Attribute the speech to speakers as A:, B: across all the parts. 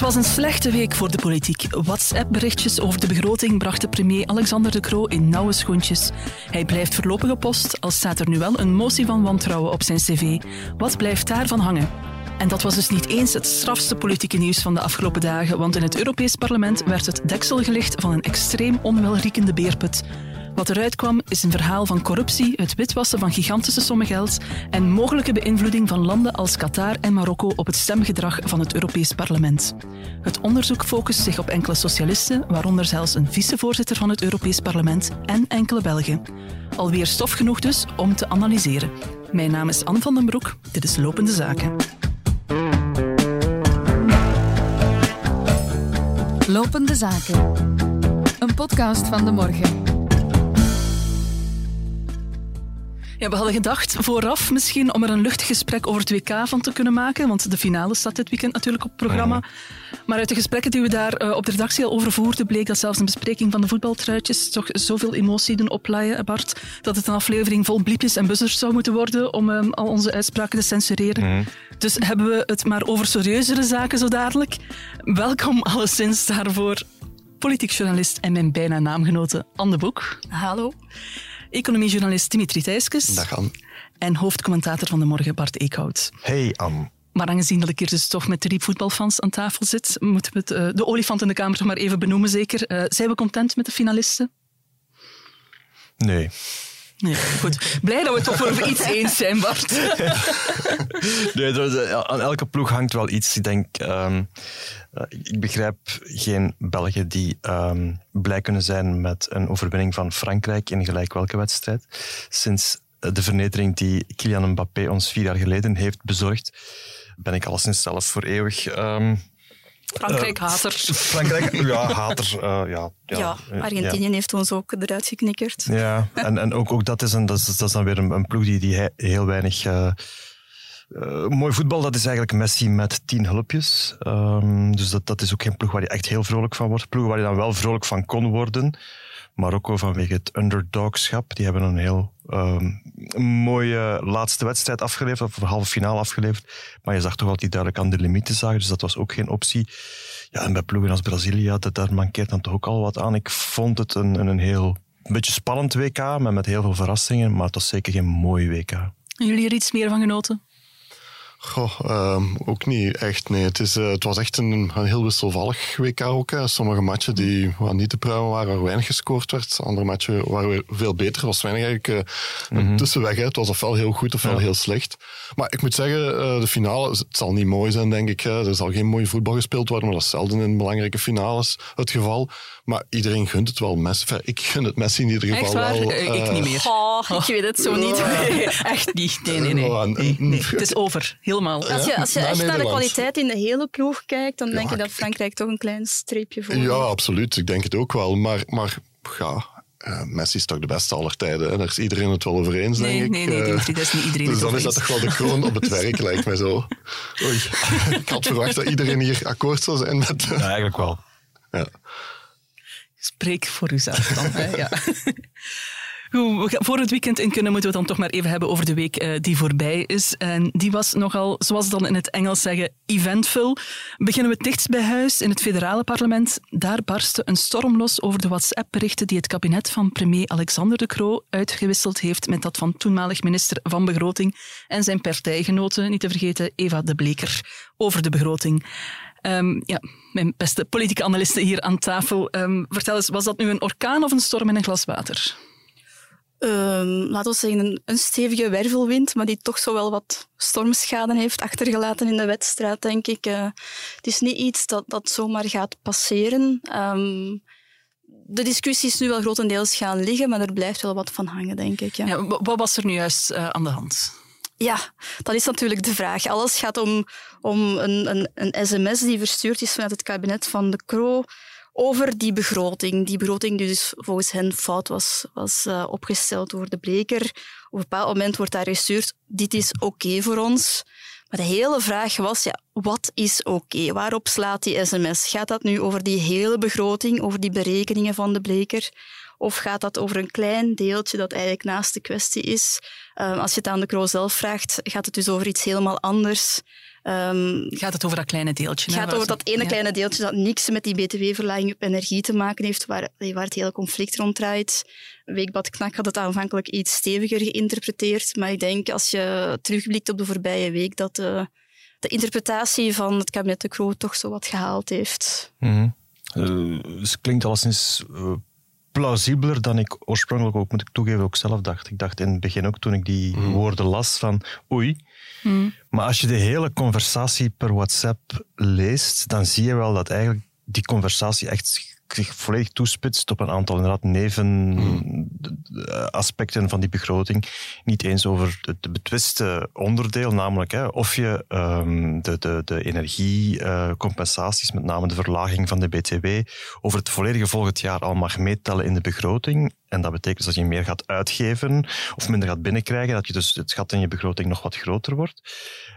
A: Het was een slechte week voor de politiek. WhatsApp-berichtjes over de begroting brachten premier Alexander De Croo in nauwe schoentjes. Hij blijft voorlopig op post, al staat er nu wel een motie van wantrouwen op zijn cv. Wat blijft daarvan hangen? En dat was dus niet eens het strafste politieke nieuws van de afgelopen dagen, want in het Europees Parlement werd het deksel gelicht van een extreem onwelriekende beerput. Wat eruit kwam is een verhaal van corruptie, het witwassen van gigantische sommen geld en mogelijke beïnvloeding van landen als Qatar en Marokko op het stemgedrag van het Europees Parlement. Het onderzoek focust zich op enkele socialisten, waaronder zelfs een vicevoorzitter van het Europees Parlement en enkele Belgen. Alweer stof genoeg dus om te analyseren. Mijn naam is Anne van den Broek, dit is Lopende Zaken.
B: Lopende Zaken. Een podcast van de morgen.
A: Ja, we hadden gedacht vooraf misschien om er een luchtig gesprek over het WK van te kunnen maken, want de finale staat dit weekend natuurlijk op het programma.
C: Mhm.
A: Maar uit de gesprekken die we daar eh, op de redactie al over voerden, bleek dat zelfs een bespreking van de voetbaltruitjes toch zoveel emotie doen oplaaien, Bart, dat het een aflevering vol bliepjes en buzzers zou moeten worden om ehm, al onze uitspraken te censureren.
C: Mhm.
A: Dus hebben we het maar over serieuzere zaken zo dadelijk. Welkom alleszins daarvoor. Politiek journalist en mijn bijna naamgenote Anne Boek.
D: Hallo.
A: Economiejournalist Dimitri Thijskes.
C: Dag Anne.
A: En hoofdcommentator van de morgen Bart Eekhout.
C: Hey Anne.
A: Maar aangezien dat ik hier dus toch met drie voetbalfans aan tafel zit, moeten we het, eh, de olifant in de kamer toch maar even benoemen zeker. Eh, zijn we content met de finalisten?
C: Nee.
A: Nee, goed. Blij dat we toch over iets eens zijn, Bart.
C: nee er- er- aan elke ploeg hangt wel iets. Ik denk, ehm, eh, ik begrijp geen Belgen die ehm, blij kunnen zijn met een overwinning van Frankrijk in gelijk welke wedstrijd. Sinds eh, de vernedering die Kylian Mbappé ons vier jaar geleden heeft bezorgd, ben ik alleszins zelf voor eeuwig... ehm,
A: Frankrijk hater.
C: Frankrijk, ja, hater. eh, ja, ja,
D: Ja,
C: eh,
D: Argentinië heeft ons ook eruit geknikkerd.
C: Ja, en, en ook, ook dat, is een, dat, is, dat is dan weer een, een ploeg die, die he- heel weinig... eh, eh, mooi voetbal, dat is eigenlijk Messi met tien hulpjes. Ehm, dus dat, dat is ook geen ploeg waar je echt heel vrolijk van wordt. Ploeg waar je dan wel vrolijk van kon worden. Marokko vanwege het underdogschap. Die hebben een heel ehm, mooie laatste wedstrijd afgeleverd, of halve finale afgeleverd. Maar je zag toch wel die duidelijk aan de limieten zagen, dus dat was ook geen optie. Ja, en bij ploegen als Brazilië, dat, daar mankeert dan toch ook al wat aan. Ik vond het een, een, heel beetje spannend WK, maar met heel veel verrassingen. Maar het was zeker geen mooi WK.
A: Jullie er iets meer van genoten?
E: Goh, ehm, ook niet echt. Nee, het, is, eh, het was echt een, een heel wisselvallig WK ook. Hè. Sommige matchen die wel niet te pruimen waren, waar weinig gescoord werd. Andere matchen waren weer veel beter. Er was weinig eigenlijk een tussenweg. Hè. Het was ofwel heel goed ofwel heel slecht. Maar ik moet zeggen, eh, de finale, het zal niet mooi zijn, denk ik. Hè. Er zal geen mooi voetbal gespeeld worden, maar dat is zelden in belangrijke finales het geval. Maar iedereen gunt het wel Messi. Enfin, ik gun het Messi in ieder geval
A: Echt waar?
E: wel.
A: Eh, ik
E: eh,
A: niet meer.
D: Oh, ik weet het zo niet.
A: Nee, echt niet. Nee, nee, nee.
E: En-
A: nee, nee. Het is over. Helemaal.
D: Als je, als je
E: naar
D: echt naar de kwaliteit in de hele ploeg kijkt, dan denk je dat
E: ik-
D: Frankrijk toch een klein streepje voor
E: Ja, absoluut. Ik denk het ook wel. Maar, maar ja, eh, Messi is toch de beste aller tijden. Hè? Daar is iedereen het wel over eens,
A: Nee,
E: denk ik.
A: nee, nee,
E: Eh,
A: Dimitri, dat is niet iedereen
E: Dus
A: het
E: dan
A: over
E: is dat toch wel de kroon op het werk, lijkt mij zo. Oei. Ik had verwacht dat iedereen hier akkoord zou zijn met...
C: Ja, eigenlijk wel.
E: Ja.
A: Spreek voor uzelf dan. ja. Voor het weekend in kunnen moeten we het dan toch maar even hebben over de week eh, die voorbij is. En die was nogal, zoals dan in het Engels zeggen, eventvol. Beginnen we het dichtst bij huis, in het federale parlement. Daar barstte een storm los over de WhatsApp-berichten die het kabinet van premier Alexander De Croo uitgewisseld heeft met dat van toenmalig minister van Begroting en zijn partijgenoten, niet te vergeten Eva de Bleker, over de begroting. Ehm, ja, mijn beste politieke analisten hier aan tafel. Ehm, vertel eens, was dat nu een orkaan of een storm in een glas water?
D: Ehm, laten we zeggen, een, een stevige wervelwind, maar die toch zo wel wat stormschade heeft achtergelaten in de wedstrijd, denk ik. Eh, het is niet iets dat, dat zomaar gaat passeren. De discussie is nu wel grotendeels gaan liggen, maar er blijft wel wat van hangen, denk ik. Ja.
A: Ja, wa- wat was er nu juist eh, aan de hand?
D: Ja, dat is natuurlijk de vraag. Alles gaat om, om een, een, een sms die verstuurd is vanuit het kabinet van de Croo over die begroting. Die begroting die dus volgens hen fout was, was eh, opgesteld door de Bleker. Op een bepaald moment wordt daar gestuurd, dit is oké voor ons. Maar de hele vraag was, ja, wat is oké? Waarop slaat die sms? Gaat dat nu over die hele begroting, over die berekeningen van de Bleker? Of gaat dat over een klein deeltje dat eigenlijk naast de kwestie is? Um, als je het aan de Kroo zelf vraagt, gaat het dus over iets helemaal anders.
A: Um, gaat het over dat kleine deeltje?
D: Het gaat over dat ene kleine deeltje dat niks met die btw-verlaging op energie te maken heeft, waar, waar het hele conflict rond draait. Weekblad Knak had het aanvankelijk iets steviger geïnterpreteerd, maar ik denk als je terugblikt op de voorbije week dat de, de interpretatie van het kabinet de Croo toch zo wat gehaald heeft.
C: Mm -hmm. uh, het klinkt alleszins uh, plausibeler dan ik oorspronkelijk ook, moet ik toegeven, ook zelf dacht. Ik dacht in het begin ook toen ik die mm. woorden las van oei. Mm. Maar als je de hele conversatie per WhatsApp leest, dan zie je wel dat eigenlijk die conversatie echt zich volledig toespitst op een aantal inderdaad nevenaspecten van die begroting. Niet eens over het betwiste onderdeel, namelijk hè, of je um, de, de, de energiecompensaties, met name de verlaging van de BTW, over het volledige volgend jaar al mag meetellen in de begroting. En dat betekent dus dat je meer gaat uitgeven of minder gaat binnenkrijgen, dat je dus het gat in je begroting nog wat groter wordt.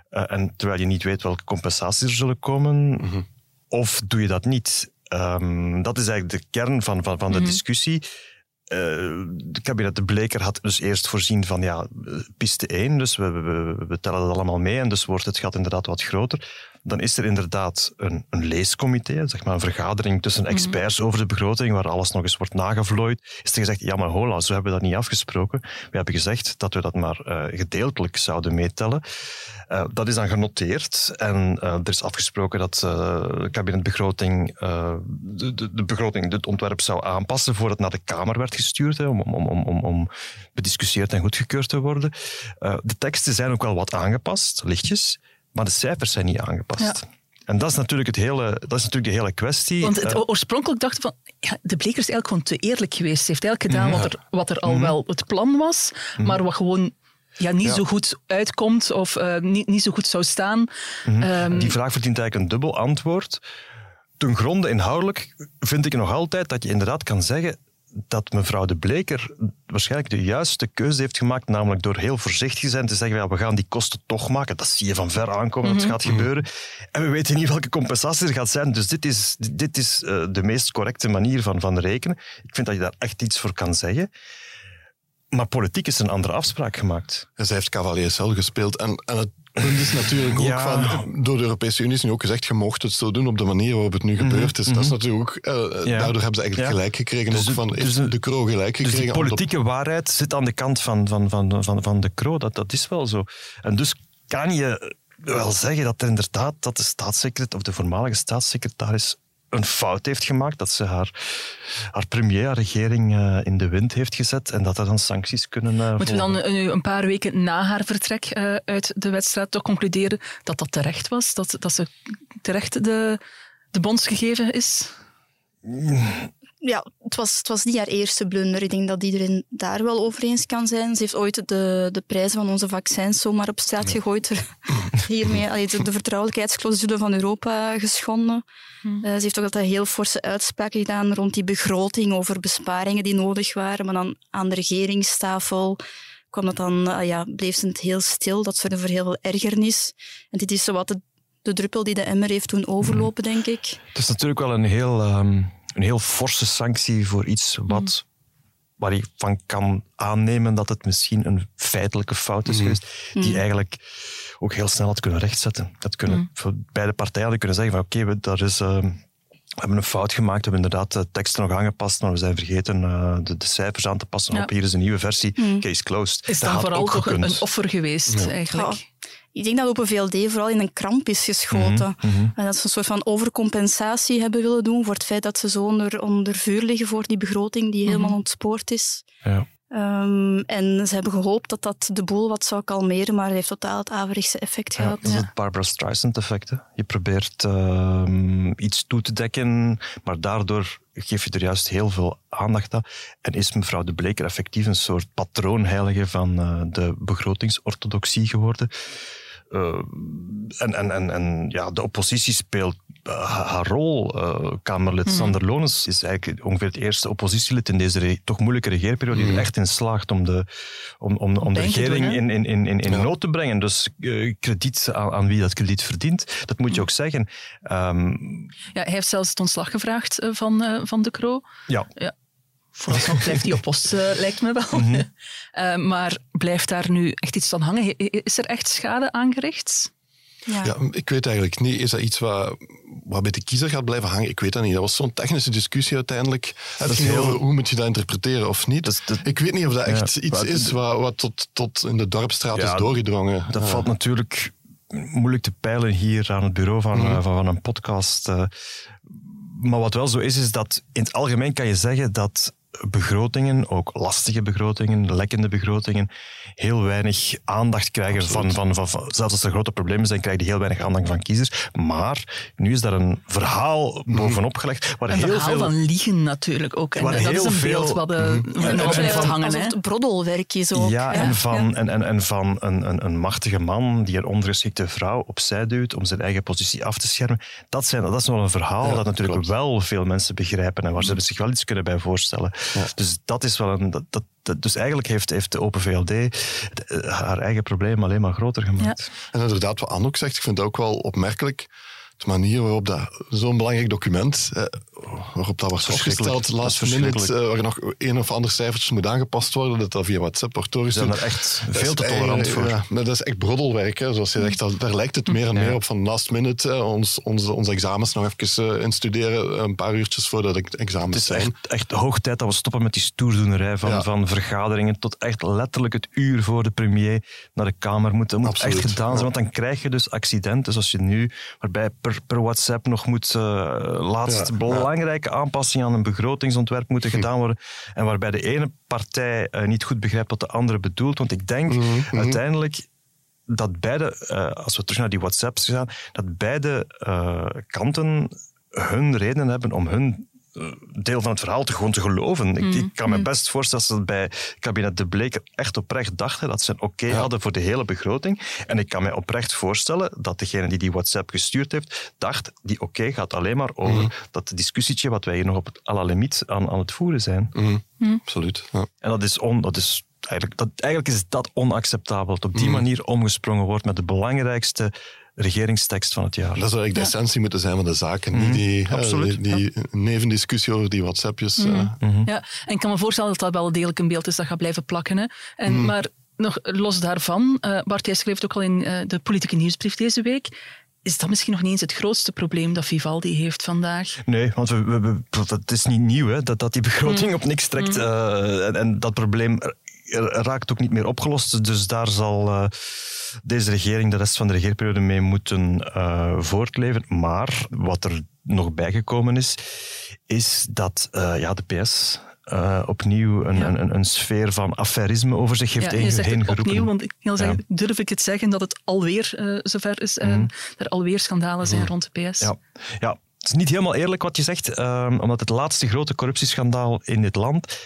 C: Uh, en terwijl je niet weet welke compensaties er zullen komen, mm -hmm. of doe je dat niet? Um, dat is eigenlijk de kern van, van, van de mm -hmm. discussie. Uh, de kabinet De Bleker had dus eerst voorzien van ja, piste 1, dus we, we, we tellen dat allemaal mee en dus wordt het gat inderdaad wat groter. Dan is er inderdaad een, een leescomité, zeg maar een vergadering tussen experts mm -hmm. over de begroting, waar alles nog eens wordt nagevlooid. Is er gezegd, ja maar hola, zo hebben we dat niet afgesproken. We hebben gezegd dat we dat maar uh, gedeeltelijk zouden meetellen. Uh, dat is dan genoteerd en uh, er is afgesproken dat de kabinetbegroting de, de, de, begroting, het ontwerp zou aanpassen voordat het naar de Kamer werd gestuurd, hè, om, om, om, om, om bediscussieerd en goedgekeurd te worden. de teksten zijn ook wel wat aangepast, lichtjes, maar de cijfers zijn niet aangepast. Ja. En dat is natuurlijk, het hele, dat is natuurlijk de hele kwestie.
A: Want het, oorspronkelijk dachten van, ja, de Bleker is eigenlijk gewoon te eerlijk geweest. Ze heeft eigenlijk gedaan ja. wat, er, wat er al mm. wel het plan was, mm. maar wat gewoon ja, niet ja. zo goed uitkomt of uh, niet, niet zo goed zou staan.
C: Mm -hmm. um, Die vraag verdient eigenlijk een dubbel antwoord. Ten gronde inhoudelijk vind ik nog altijd dat je inderdaad kan zeggen dat mevrouw de Bleker waarschijnlijk de juiste keuze heeft gemaakt, namelijk door heel voorzichtig te zijn, te zeggen, ja, we gaan die kosten toch maken. Dat zie je van ver aankomen, dat mm -hmm. gaat gebeuren. En we weten niet welke compensatie er gaat zijn, dus dit is, dit is uh, de meest correcte manier van, van rekenen. Ik vind dat je daar echt iets voor kan zeggen. Maar politiek is een andere afspraak gemaakt.
E: En zij heeft cavalier gespeeld. En, en het punt is natuurlijk ook ja. van, door de Europese Unie is nu ook gezegd, je mocht het zo doen op de manier waarop het nu mm-hmm. gebeurd is. Mm -hmm. Dat is natuurlijk ook, uh, ja. daardoor hebben ze eigenlijk ja. gelijk gekregen. Dus ook van, dus de, Kro gelijk gekregen.
C: Dus de politieke waarheid zit aan de kant van, van, van, van, van de Kro. Dat, dat is wel zo. En dus kan je wel zeggen dat er inderdaad dat de staatssecretaris, of de voormalige staatssecretaris een fout heeft gemaakt, dat ze haar, haar premier, haar regering uh, in de wind heeft gezet en dat er dan sancties kunnen uh,
A: Moeten volgen. we dan uh, een paar weken na haar vertrek uit de wedstrijd toch concluderen dat dat terecht was? Dat, dat ze terecht de, de bons gegeven is?
D: Ja, het was, het was niet haar eerste blunder. Ik denk dat iedereen daar wel over eens kan zijn. Ze heeft ooit de, de prijzen van onze vaccins zomaar op straat gegooid. Er, hiermee allee, de, de vertrouwelijkheidsclausule van Europa geschonden. Hmm. Uh, ze heeft ook altijd heel forse uitspraken gedaan rond die begroting over besparingen die nodig waren. Maar dan aan de regeringstafel kwam dat dan, uh, ja, bleef ze het heel stil. Dat zorgde voor heel veel ergernis. En dit is zowat de, de druppel die de emmer heeft doen overlopen, denk ik.
C: Het is natuurlijk wel een heel... Um een heel forse sanctie voor iets wat, mm. waar je van kan aannemen dat het misschien een feitelijke fout is mm. geweest, die mm. eigenlijk ook heel snel had kunnen rechtzetten. Dat kunnen, voor beide partijen hadden kunnen zeggen van oké, okay, dat is... Uh, we hebben een fout gemaakt, we hebben inderdaad de teksten nog aangepast, maar we zijn vergeten uh, de, de, cijfers aan te passen. Ja. Op hier is een nieuwe versie, mm. case closed.
A: Is dan vooral toch een, een, offer geweest, ja. eigenlijk?
D: Ik denk dat Open VLD vooral in een kramp is geschoten. Mm -hmm. En dat ze een soort van overcompensatie hebben willen doen voor het feit dat ze zo onder, onder vuur liggen voor die begroting die helemaal mm -hmm. ontspoord is.
C: Ja.
D: Um, en ze hebben gehoopt dat dat de boel wat zou kalmeren, maar het heeft totaal het averechtse effect
C: ja,
D: gehad.
C: Dat is het Barbara Streisand-effect. Je probeert uh, iets toe te dekken, maar daardoor geef je er juist heel veel aandacht aan. En is mevrouw de Bleker effectief een soort patroonheilige van uh, de begrotingsorthodoxie geworden? Uh, en, en, en, en ja, de oppositie speelt uh, haar rol. Uh, Kamerlid mm. Sander Lones is eigenlijk ongeveer het eerste oppositielid in deze toch moeilijke regeerperiode mm. die er echt in slaagt om de, om, om, om de regering doen, in, in, in, in, in ja. nood te brengen. Dus krediet aan, aan, wie dat krediet verdient, dat moet je ook zeggen. Um,
A: ja, hij heeft zelfs het ontslag gevraagd van, van de Croo.
C: Ja. ja.
A: Vooralsnog blijft die op post, uh, lijkt me wel. Mm maar blijft daar nu echt iets van hangen? Is er echt schade aangericht?
E: Ja. ja. ik weet eigenlijk niet. Is dat iets wat, wat bij de kiezer gaat blijven hangen? Ik weet dat niet. Dat was zo'n technische discussie uiteindelijk. Het ging heel... over hoe moet je dat interpreteren of niet. Dat dat... Ik weet niet of dat echt iets is wat, wat tot, tot in de dorpstraat is doorgedrongen.
C: Dat valt natuurlijk moeilijk te peilen hier aan het bureau van, mm. van, van, een podcast. Maar wat wel zo is, is dat in het algemeen kan je zeggen dat begrotingen, ook lastige begrotingen, lekkende begrotingen, heel weinig aandacht krijgen van, van, van, zelfs als er grote problemen zijn, krijgen die heel weinig aandacht van kiezers. Maar nu is daar een verhaal mhm. bovenop gelegd.
A: Waar een heel verhaal veel, van liegen natuurlijk ook. En dat is een veel, beeld wat de, mm, en, en, van, hangen.
D: Het broddelwerk is ook.
C: Ja, en van, En, en, en van een, een, een machtige man die een ondergeschikte vrouw opzij duwt om zijn eigen positie af te schermen. Dat, zijn, dat is wel een verhaal dat natuurlijk wel veel mensen begrijpen en waar ze zich wel iets kunnen bij voorstellen. Dus dat is wel een. Dat, dat, dus eigenlijk heeft, heeft de Open VLD eh, haar eigen probleem alleen maar groter gemaakt.
E: En inderdaad, wat Anouk zegt, ik vind het ook wel opmerkelijk de manier waarop dat zo'n belangrijk document, eh, waarop dat wordt vastgesteld, last minute, uh, waar nog een of ander cijfertje moet aangepast worden, dat dat via WhatsApp wordt doorgestuurd.
C: Zijn er echt veel te tolerant voor. Ja,
E: dat is echt broddelwerk, hè, zoals je zegt. Dat, daar lijkt het meer en meer op van last minute, ons, onze, onze examens nog even instuderen, een paar uurtjes voordat de examens zijn.
C: Het is echt, echt, hoog tijd dat we stoppen met die stoerdoenerij van, van vergaderingen tot echt letterlijk het uur voor de premier naar de Kamer moet. Dat moet echt gedaan zijn, want dan krijg je dus accidenten zoals je nu, waarbij per, per WhatsApp nog moet uh, laatst belangrijke aanpassingen aan een begrotingsontwerp moeten hm. gedaan worden. En waarbij de ene partij uh, niet goed begrijpt wat de andere bedoelt. Want ik denk mm -hmm. uiteindelijk dat beide, uh, als we terug naar die WhatsApps gaan, dat beide kanten hun reden hebben om hun deel van het verhaal te gewoon te geloven. Ik, ik, kan me mm. best voorstellen dat ze bij kabinet De Bleker echt oprecht dachten dat ze een oké hadden voor de hele begroting. En ik kan me oprecht voorstellen dat degene die die WhatsApp gestuurd heeft, dacht, die oké gaat alleen maar over mm. dat discussietje wat wij hier nog op het à la limiet aan, aan het voeren zijn.
E: Mm. Absoluut. Ja.
C: En dat is, on, dat is eigenlijk, dat, eigenlijk is dat onacceptabel. Dat op die manier omgesprongen wordt met de belangrijkste regeringstekst van het jaar.
E: Dat zou eigenlijk de essentie moeten zijn van de zaken. Niet mhm. die, Absoluut, die, die nevendiscussie over die WhatsAppjes.
A: Mm Ja, en ik kan me voorstellen dat dat wel degelijk een beeld is dat gaat blijven plakken. Hè. En, mhm. Maar nog los daarvan, uh, Bart, jij schreef ook al in uh, de politieke nieuwsbrief deze week is dat misschien nog niet eens het grootste probleem dat Vivaldi heeft vandaag?
C: Nee, want we, we, het is niet nieuw hè, dat, dat die begroting op niks trekt. en, en, dat probleem raakt ook niet meer opgelost. Dus daar zal uh, deze regering de rest van de regeerperiode mee moeten uh, voortleven. Maar wat er nog bijgekomen is, is dat uh, ja, de PS uh, opnieuw een, ja. een, een, sfeer van affairisme over zich heeft ja, heen, geroepen.
A: Opnieuw, want ik wil zeggen, ja. durf ik het zeggen dat het alweer uh, zover is en mm. er alweer schandalen zijn mm. rond de PS?
C: Ja. ja, het is niet helemaal eerlijk wat je zegt, um, omdat het laatste grote corruptieschandaal in dit land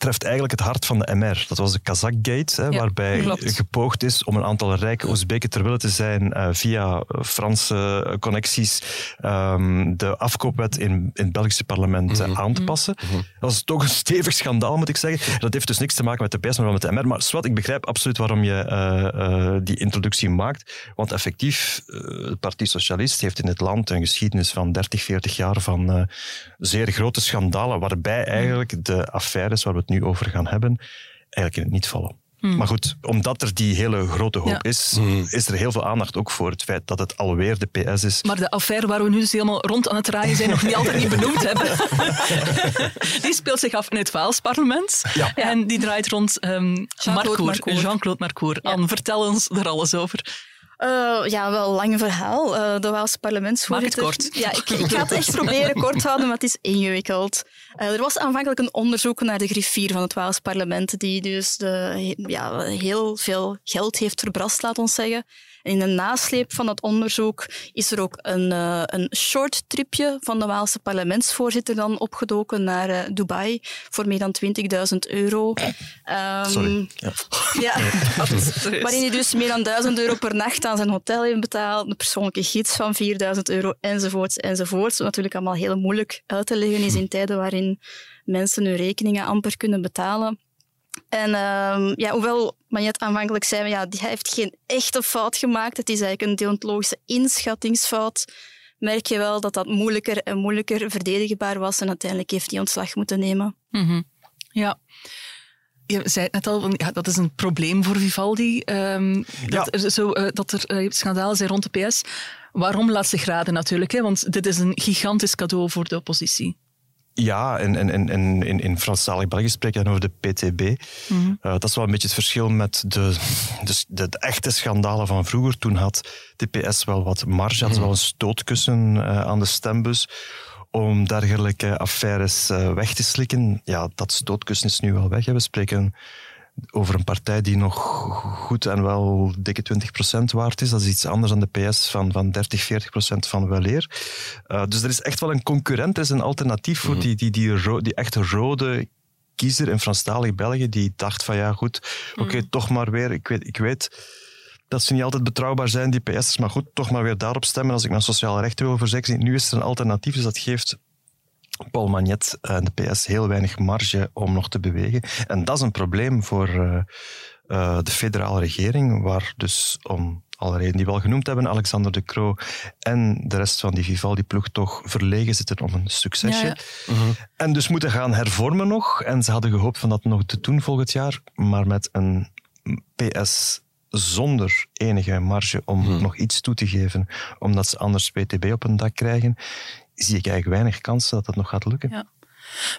C: treft eigenlijk het hart van de MR. Dat was de Kazakgate, hè, waarbij klopt. gepoogd is om een aantal rijke Oezbeken ter wille te zijn uh, via Franse connecties um, de afkoopwet in, in het Belgische parlement mm -hmm. aan te passen. Mm -hmm. Dat is toch een stevig schandaal, moet ik zeggen. Dat heeft dus niks te maken met de PS, maar wel met de MR. Maar Swat, ik begrijp absoluut waarom je uh, uh, die introductie maakt. Want effectief, het Parti Socialist heeft in het land een geschiedenis van 30, 40 jaar van zeer grote schandalen, waarbij eigenlijk de affaires waar we het nu over gaan hebben, eigenlijk in het niet vallen. Hmm. Maar goed, omdat er die hele grote hoop is, hmm. is er heel veel aandacht ook voor het feit dat het alweer de PS is.
A: Maar de affaire waar we nu dus helemaal rond aan het draaien zijn, nog niet altijd niet benoemd hebben, die speelt zich af in het Waalsparlement. Ja. En die draait rond um, Jean-Claude Jean Marcour. Ja. vertel ons er alles over.
D: Uh, ja, wel een lang verhaal. Uh, de Waalse parlementsvoorzitter...
A: Maak het kort.
D: Ja, ik, ik ga het echt proberen kort houden, maar het is ingewikkeld. Uh, er was aanvankelijk een onderzoek naar de griffier van het Waalse parlement, die dus de, ja, heel veel geld heeft verbrast, laat ons zeggen in de nasleep van dat onderzoek is er ook een, uh, een short tripje van de Waalse parlementsvoorzitter dan opgedoken naar uh, Dubai voor meer dan 20.000 euro.
C: Um, Sorry. Ja. ja.
D: waarin hij dus meer dan 1000 euro per nacht aan zijn hotel heeft betaald, een persoonlijke gids van 4000 euro enzovoorts enzovoorts. Wat natuurlijk allemaal heel moeilijk uit te leggen is in tijden waarin mensen hun rekeningen amper kunnen betalen. En um, ja, hoewel Magnet aanvankelijk zei, ja, hij heeft geen echte fout gemaakt, het is eigenlijk een deontologische inschattingsfout, merk je wel dat dat moeilijker en moeilijker verdedigbaar was en uiteindelijk heeft hij ontslag moeten nemen.
A: Mm -hmm. Ja. Je zei het net al, ja, dat is een probleem voor Vivaldi. Um, dat, er, zo, uh, dat er uh, schandalen zijn rond de PS. Waarom laatste graden natuurlijk? Hè? Want dit is een gigantisch cadeau voor de oppositie.
C: Ja, en, en, en, en in, in Franstalig België spreek je dan over de PTB. Mm -hmm. uh, dat is wel een beetje het verschil met de, de, de, de, echte schandalen van vroeger. Toen had de PS wel wat marge, had mm -hmm. wel een stootkussen uh, aan de stembus om dergelijke affaires uh, weg te slikken. Ja, dat stootkussen is nu wel weg. Hè. We spreken over een partij die nog goed en wel dikke 20% waard is. Dat is iets anders dan de PS van, van 30, 40% van weleer. Uh, dus er is echt wel een concurrent, er is een alternatief voor die, die, die, ro die echte rode kiezer in Franstalig België, die dacht van ja goed, oké, okay, toch maar weer, ik weet, ik weet dat ze niet altijd betrouwbaar zijn, die PS'ers, maar goed, toch maar weer daarop stemmen als ik mijn sociale rechten wil verzekeren. Nu is er een alternatief, dus dat geeft Paul Magnet en de PS heel weinig marge om nog te bewegen. En dat is een probleem voor uh, uh, de federale regering, waar dus om alle redenen die we al genoemd hebben, Alexander de Croo en de rest van die Vivaldi-ploeg toch verlegen zitten om een succesje. Ja, ja. Uh -huh. En dus moeten gaan hervormen nog. En ze hadden gehoopt van dat nog te doen volgend jaar, maar met een PS zonder enige marge om hmm. nog iets toe te geven, omdat ze anders PTB op een dak krijgen, zie ik eigenlijk weinig kansen dat dat nog gaat lukken.
A: Ja.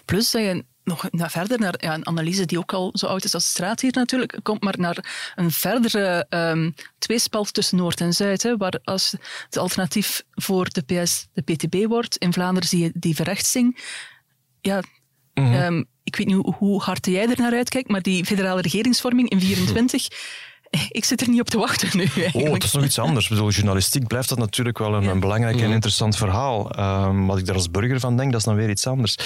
A: Plus dat je nog naar verder naar ja, een analyse die ook al zo oud is als de straat hier natuurlijk, komt maar naar een verdere um, tweespalt tussen Noord en Zuid. Hè, waar als het alternatief voor de PS de PTB wordt, in Vlaanderen zie je die verrechtsing. Ja, mm -hmm. um, ik weet niet hoe hard jij er naar uitkijkt, maar die federale regeringsvorming in 24 ik zit er niet op te wachten nu. Eigenlijk.
C: Oh, het is nog iets anders. Bedoel, journalistiek blijft dat natuurlijk wel een, een belangrijk en interessant verhaal. Um, wat ik daar als burger van denk, dat is dan weer iets anders.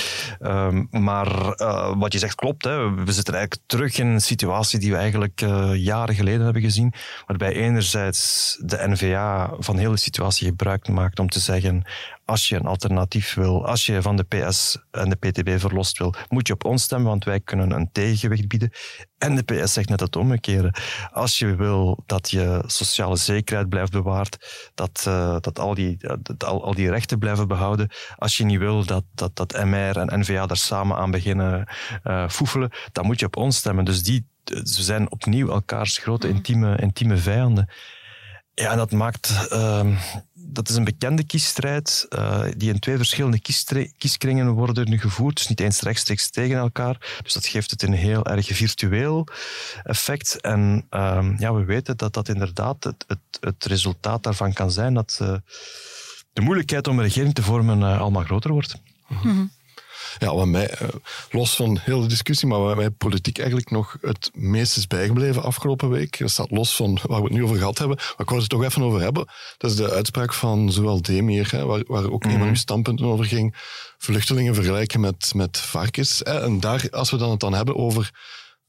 C: Um, maar uh, wat je zegt klopt. Hè. We zitten eigenlijk terug in een situatie die we eigenlijk uh, jaren geleden hebben gezien. Waarbij enerzijds de NVA van heel de situatie gebruik maakt om te zeggen als je een alternatief wil, als je van de PS en de PTB verlost wil, moet je op ons stemmen, want wij kunnen een tegengewicht bieden. En de PS zegt net het omgekeerde. Als je wil dat je sociale zekerheid blijft bewaard, dat, uh, dat, al, die, dat al, al, die rechten blijven behouden, als je niet wil dat, dat, dat MR en NVA daar samen aan beginnen uh, foefelen, dan moet je op ons stemmen. Dus die, ze zijn opnieuw elkaars grote intieme, intieme vijanden. Ja, en dat maakt uh, dat is een bekende kiesstrijd uh, die in twee verschillende kieskringen worden gevoerd. Dus niet eens rechtstreeks tegen elkaar. Dus dat geeft het een heel erg virtueel effect. En uh, ja, we weten dat dat inderdaad het, het, het resultaat daarvan kan zijn dat uh, de moeilijkheid om een regering te vormen uh, allemaal groter wordt. Mm.
E: Ja, wat mij, los van heel de discussie, maar wat mij politiek eigenlijk nog het meest is bijgebleven afgelopen week, dat staat los van waar we het nu over gehad hebben, maar ik wou het toch even over hebben, dat is de uitspraak van zowel Demir, hè, waar, waar ook mm -hmm. een van uw standpunten over ging, vluchtelingen vergelijken met, met varkens. Hè, en daar, als we dan het dan hebben over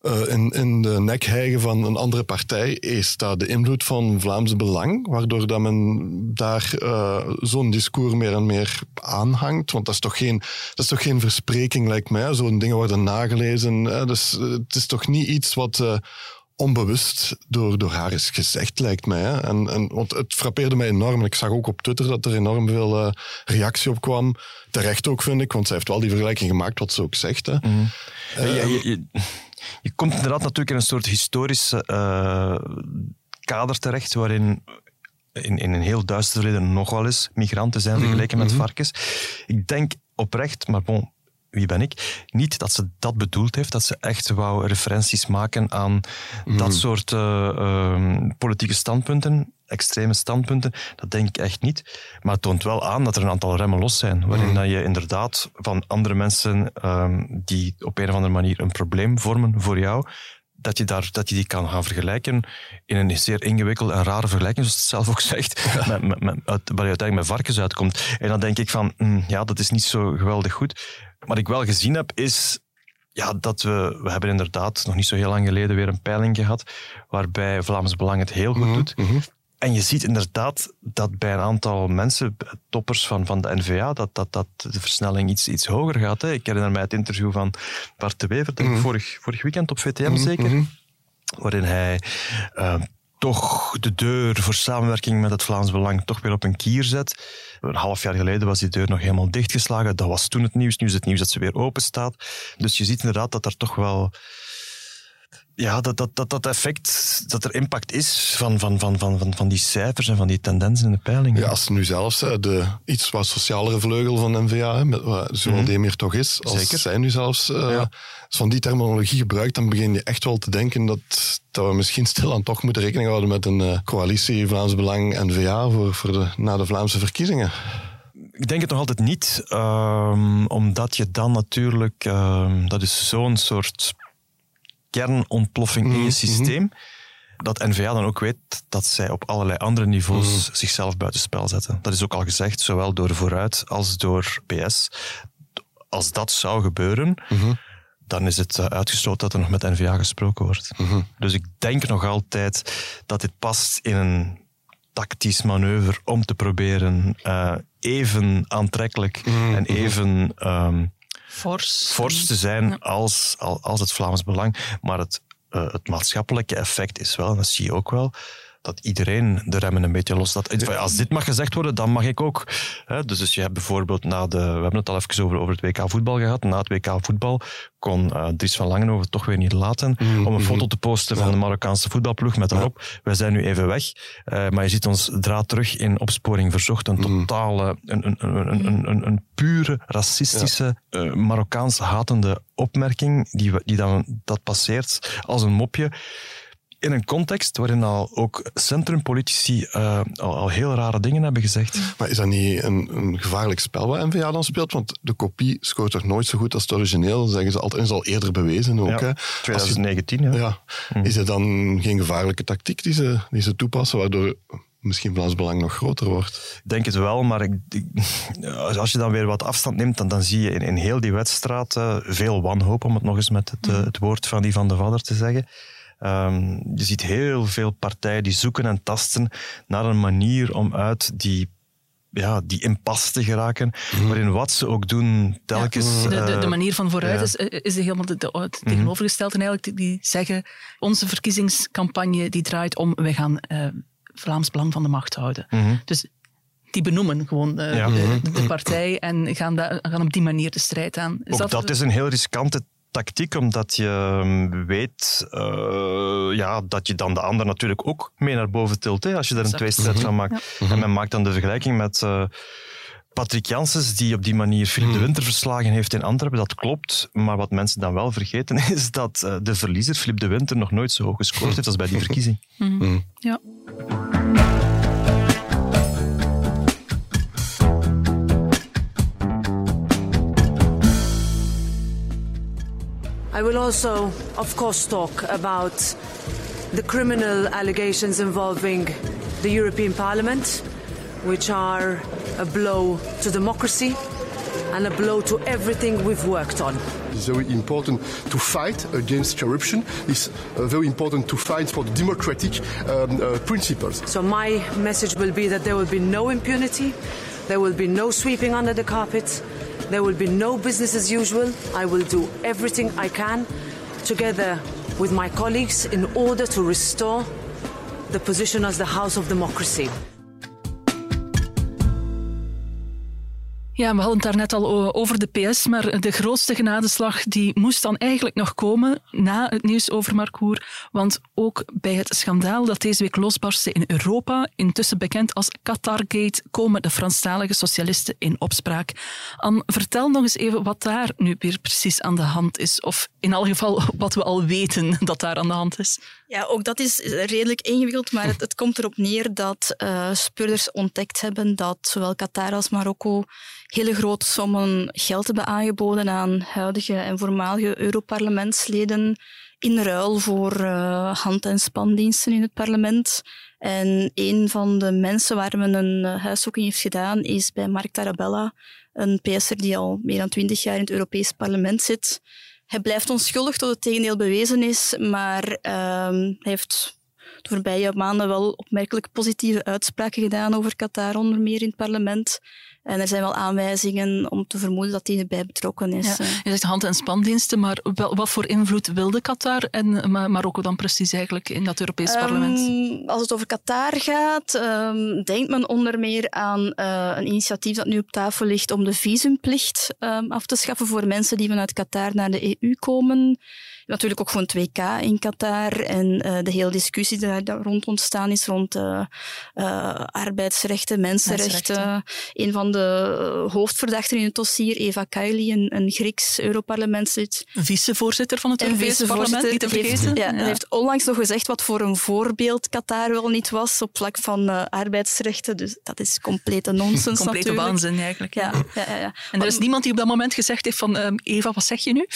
E: uh, in, in de nek hijgen van een andere partij is dat de invloed van Vlaams Belang, waardoor dat men daar uh, zo'n discours meer en meer aanhangt. Want dat is toch geen, dat is toch geen verspreking, lijkt mij. Zo'n dingen worden nagelezen. Hè? Dus het is toch niet iets wat onbewust door, door haar is gezegd, lijkt mij. Hè? En, en, want het frappeerde mij enorm. Ik zag ook op Twitter dat er enorm veel uh, reactie op kwam. Terecht ook, vind ik, want zij heeft wel die vergelijking gemaakt, wat ze ook zegt. Hè?
C: Mm. Uh, ja, je, je, je, komt inderdaad natuurlijk in een soort historische uh, kader terecht, waarin in, in een heel duister verleden nog wel eens migranten zijn vergeleken mm -hmm. met varkens. Ik denk oprecht, maar bon, wie ben ik? Niet dat ze dat bedoeld heeft, dat ze echt wou referenties maken aan mm. dat soort uh, uh, politieke standpunten, extreme standpunten. Dat denk ik echt niet. Maar het toont wel aan dat er een aantal remmen los zijn, waarin mm. dat je inderdaad van andere mensen uh, die op een of andere manier een probleem vormen voor jou, dat je, daar, dat je die kan gaan vergelijken in een zeer ingewikkelde en rare vergelijking, zoals het zelf ook zegt, met, met, met, waar je uiteindelijk met varkens uitkomt. En dan denk ik van, mm, ja, dat is niet zo geweldig goed. Wat ik wel gezien heb, is ja, dat we, we hebben inderdaad nog niet zo heel lang geleden weer een peiling gehad, waarbij Vlaams Belang het heel goed -hmm. doet. Mm -hmm. En je ziet inderdaad dat bij een aantal mensen, toppers van, van de NVA, dat, dat, dat de versnelling iets, iets hoger gaat. Hè. Ik herinner mij het interview van Bart de Wever, mm -hmm. vorig, vorig weekend op VTM zeker, waarin hij uh, toch de deur voor samenwerking met het Vlaams Belang toch weer op een kier zet. Een half jaar geleden was die deur nog helemaal dichtgeslagen. Dat was toen het nieuws. Nu is het nieuws dat ze weer open staat. Dus je ziet inderdaad dat er toch wel ja, dat, dat, dat, dat effect, dat er impact is van, van, van, van, van, van die cijfers en van die tendensen in de peilingen.
E: Ja, als nu zelfs de iets wat socialere vleugel van NVA, met, zoals mm -hmm. toch is, als Zeker. zij nu zelfs uh, ja. van die terminologie gebruikt, dan begin je echt wel te denken dat, dat we misschien stilaan toch moeten rekening houden met een uh, coalitie Vlaams Belang NVA voor, voor de, na de Vlaamse verkiezingen.
C: Ik denk het nog altijd niet, um, omdat je dan natuurlijk, um, dat is zo'n soort kernontploffing in je
E: Mhm,
C: systeem. Dat NVA dan ook weet dat zij op allerlei andere niveaus
E: Mhm.
C: zichzelf buitenspel zetten. Dat is ook al gezegd, zowel door Vooruit als door PS. Als dat zou gebeuren,
E: Mhm.
C: dan is het eh, uitgesloten dat er nog met NVA gesproken wordt.
E: Mhm.
C: Dus ik denk nog altijd dat dit past in een tactisch manoeuvre om te proberen eh, even aantrekkelijk
E: Mhm,
C: en even ehm,
A: Fors.
C: fors te zijn als, als, als het Vlaams Belang. Maar het, eh, het maatschappelijke effect is wel, en dat zie je ook wel, dat iedereen de remmen een beetje loslaat. Als dit mag gezegd worden, dan mag ik ook. Hè? Dus, dus je hebt bijvoorbeeld na de... We hebben het al even over, over het WK voetbal gehad. Na het WK voetbal kon eh, Dries van Langenhoven toch weer niet laten om een foto te posten van de Marokkaanse voetbalploeg met daarop, wij zijn nu even weg. Eh, maar je ziet ons draad terug in opsporing verzocht. Een totale, een, een, een, een, een, pure racistische, eh, Marokkaans hatende opmerking die, we- die dan, dat passeert als een mopje. In een context waarin al ook centrumpolitici eh, al, al heel rare dingen hebben gezegd.
E: Maar is dat niet een, een gevaarlijk spel wat NVA dan speelt? Want de kopie scoort toch nooit zo goed als het origineel, zeggen ze altijd. En is al eerder bewezen ook.
C: Ja,
E: hè? Als je-
C: 2019, ja.
E: ja.
C: Hm.
E: Is het dan geen gevaarlijke tactiek die ze, die ze toepassen, waardoor misschien Vlaams Belang nog groter wordt?
C: Ik denk het wel, maar ik, ik- als je dan weer wat afstand neemt, dan, dan zie je in, in heel die wedstrijd eh, veel wanhoop, om het nog eens met het, eh, het woord van die van de Vadder te zeggen. Ehm, je ziet heel veel partijen die zoeken en tasten naar een manier om uit die, ja, die impasse te geraken, waarin wat ze ook doen, telkens...
A: de, de, de
C: eh,
A: manier van vooruit
C: ja.
A: is, is helemaal de, de, het tegenovergestelde eigenlijk. Die, die zeggen, onze verkiezingscampagne die draait om, wij gaan eh, Vlaams Belang van de macht houden.
C: mhm.
A: Dus die benoemen gewoon eh,
C: Ja.
A: de, partij en gaan, da- gaan op die manier de strijd aan. Is
C: Ook dat, is een heel riskante tactiek, omdat je ehm, weet eh, ja, dat je dan de ander natuurlijk ook mee naar boven tilt, hè, als je er een tweestrijd van maakt. En men maakt dan de vergelijking met eh, Patrick Janssens, die op die manier Philippe de Winter verslagen heeft in Antwerpen. Dat klopt, maar wat mensen dan wel vergeten is dat eh, de verliezer, Philippe de Winter, nog nooit zo hoog gescoord heeft als bij die verkiezing.
A: Ja.
F: I will also, of course, talk about the criminal allegations involving the European Parliament, which are a blow to democracy and a blow to everything we've worked on.
G: It's very important to fight against corruption. It's uh, very important to fight for the democratic um, uh, principles.
F: So, my message will be that there will be no impunity, there will be no sweeping under the carpet, there will be no business as usual. I will do everything I can together with my colleagues in order to restore the position as the House of Democracy.
A: Ja, we hadden het daarnet al over de PS, maar de grootste genadeslag die moest dan eigenlijk nog komen na het nieuws over Marcour. Want ook bij het schandaal dat deze week losbarstte in Europa, intussen bekend als Qatargate, komen de Franstalige socialisten in opspraak. Anne, vertel nog eens even wat daar nu weer precies aan de hand is. Of in elk geval wat we al weten dat daar aan de hand is.
D: Ja, ook dat is redelijk ingewikkeld, maar het, het komt erop neer dat eh speurders ontdekt hebben dat zowel Qatar als Marokko hele grote sommen geld hebben aangeboden aan huidige en voormalige Europarlementsleden in ruil voor eh, hand- en spandiensten in het parlement. En een van de mensen waar men een eh, huiszoeking heeft gedaan is bij Mark Tarabella, een PS'er die al meer dan twintig jaar in het Europees parlement zit. Hij blijft onschuldig tot het tegendeel bewezen is, maar ehm, hij heeft de voorbije maanden wel opmerkelijk positieve uitspraken gedaan over Qatar, onder meer in het parlement. En er zijn wel aanwijzingen om te vermoeden dat hij erbij betrokken is.
A: Ja, je zegt hand- en spandiensten, maar wel, wat voor invloed wilde Qatar en Marokko dan precies eigenlijk in dat Europees
D: Ehm,
A: parlement?
D: Als het over Qatar gaat, ehm, denkt men onder meer aan eh, een initiatief dat nu op tafel ligt om de visumplicht ehm, af te schaffen voor mensen die vanuit Qatar naar de EU komen. Natuurlijk ook gewoon 2K in Qatar en eh, de hele discussie die daar rond ontstaan is rond eh, eh, arbeidsrechten, mensenrechten.
A: Mensenrechten.
D: Een van de hoofdverdachten in het dossier, Eva Kaili, een, een Grieks Europarlementslid,
A: Vicevoorzitter van het
D: en
A: Europees parlement, niet te
D: heeft- ja, heeft onlangs nog gezegd wat voor een voorbeeld Qatar wel niet was op vlak van arbeidsrechten. Dus dat is complete nonsens
A: Complete waanzin eigenlijk.
D: Ja, ja, ja, ja.
A: En er is niemand die op dat moment gezegd heeft van ehm, Eva, wat zeg je nu?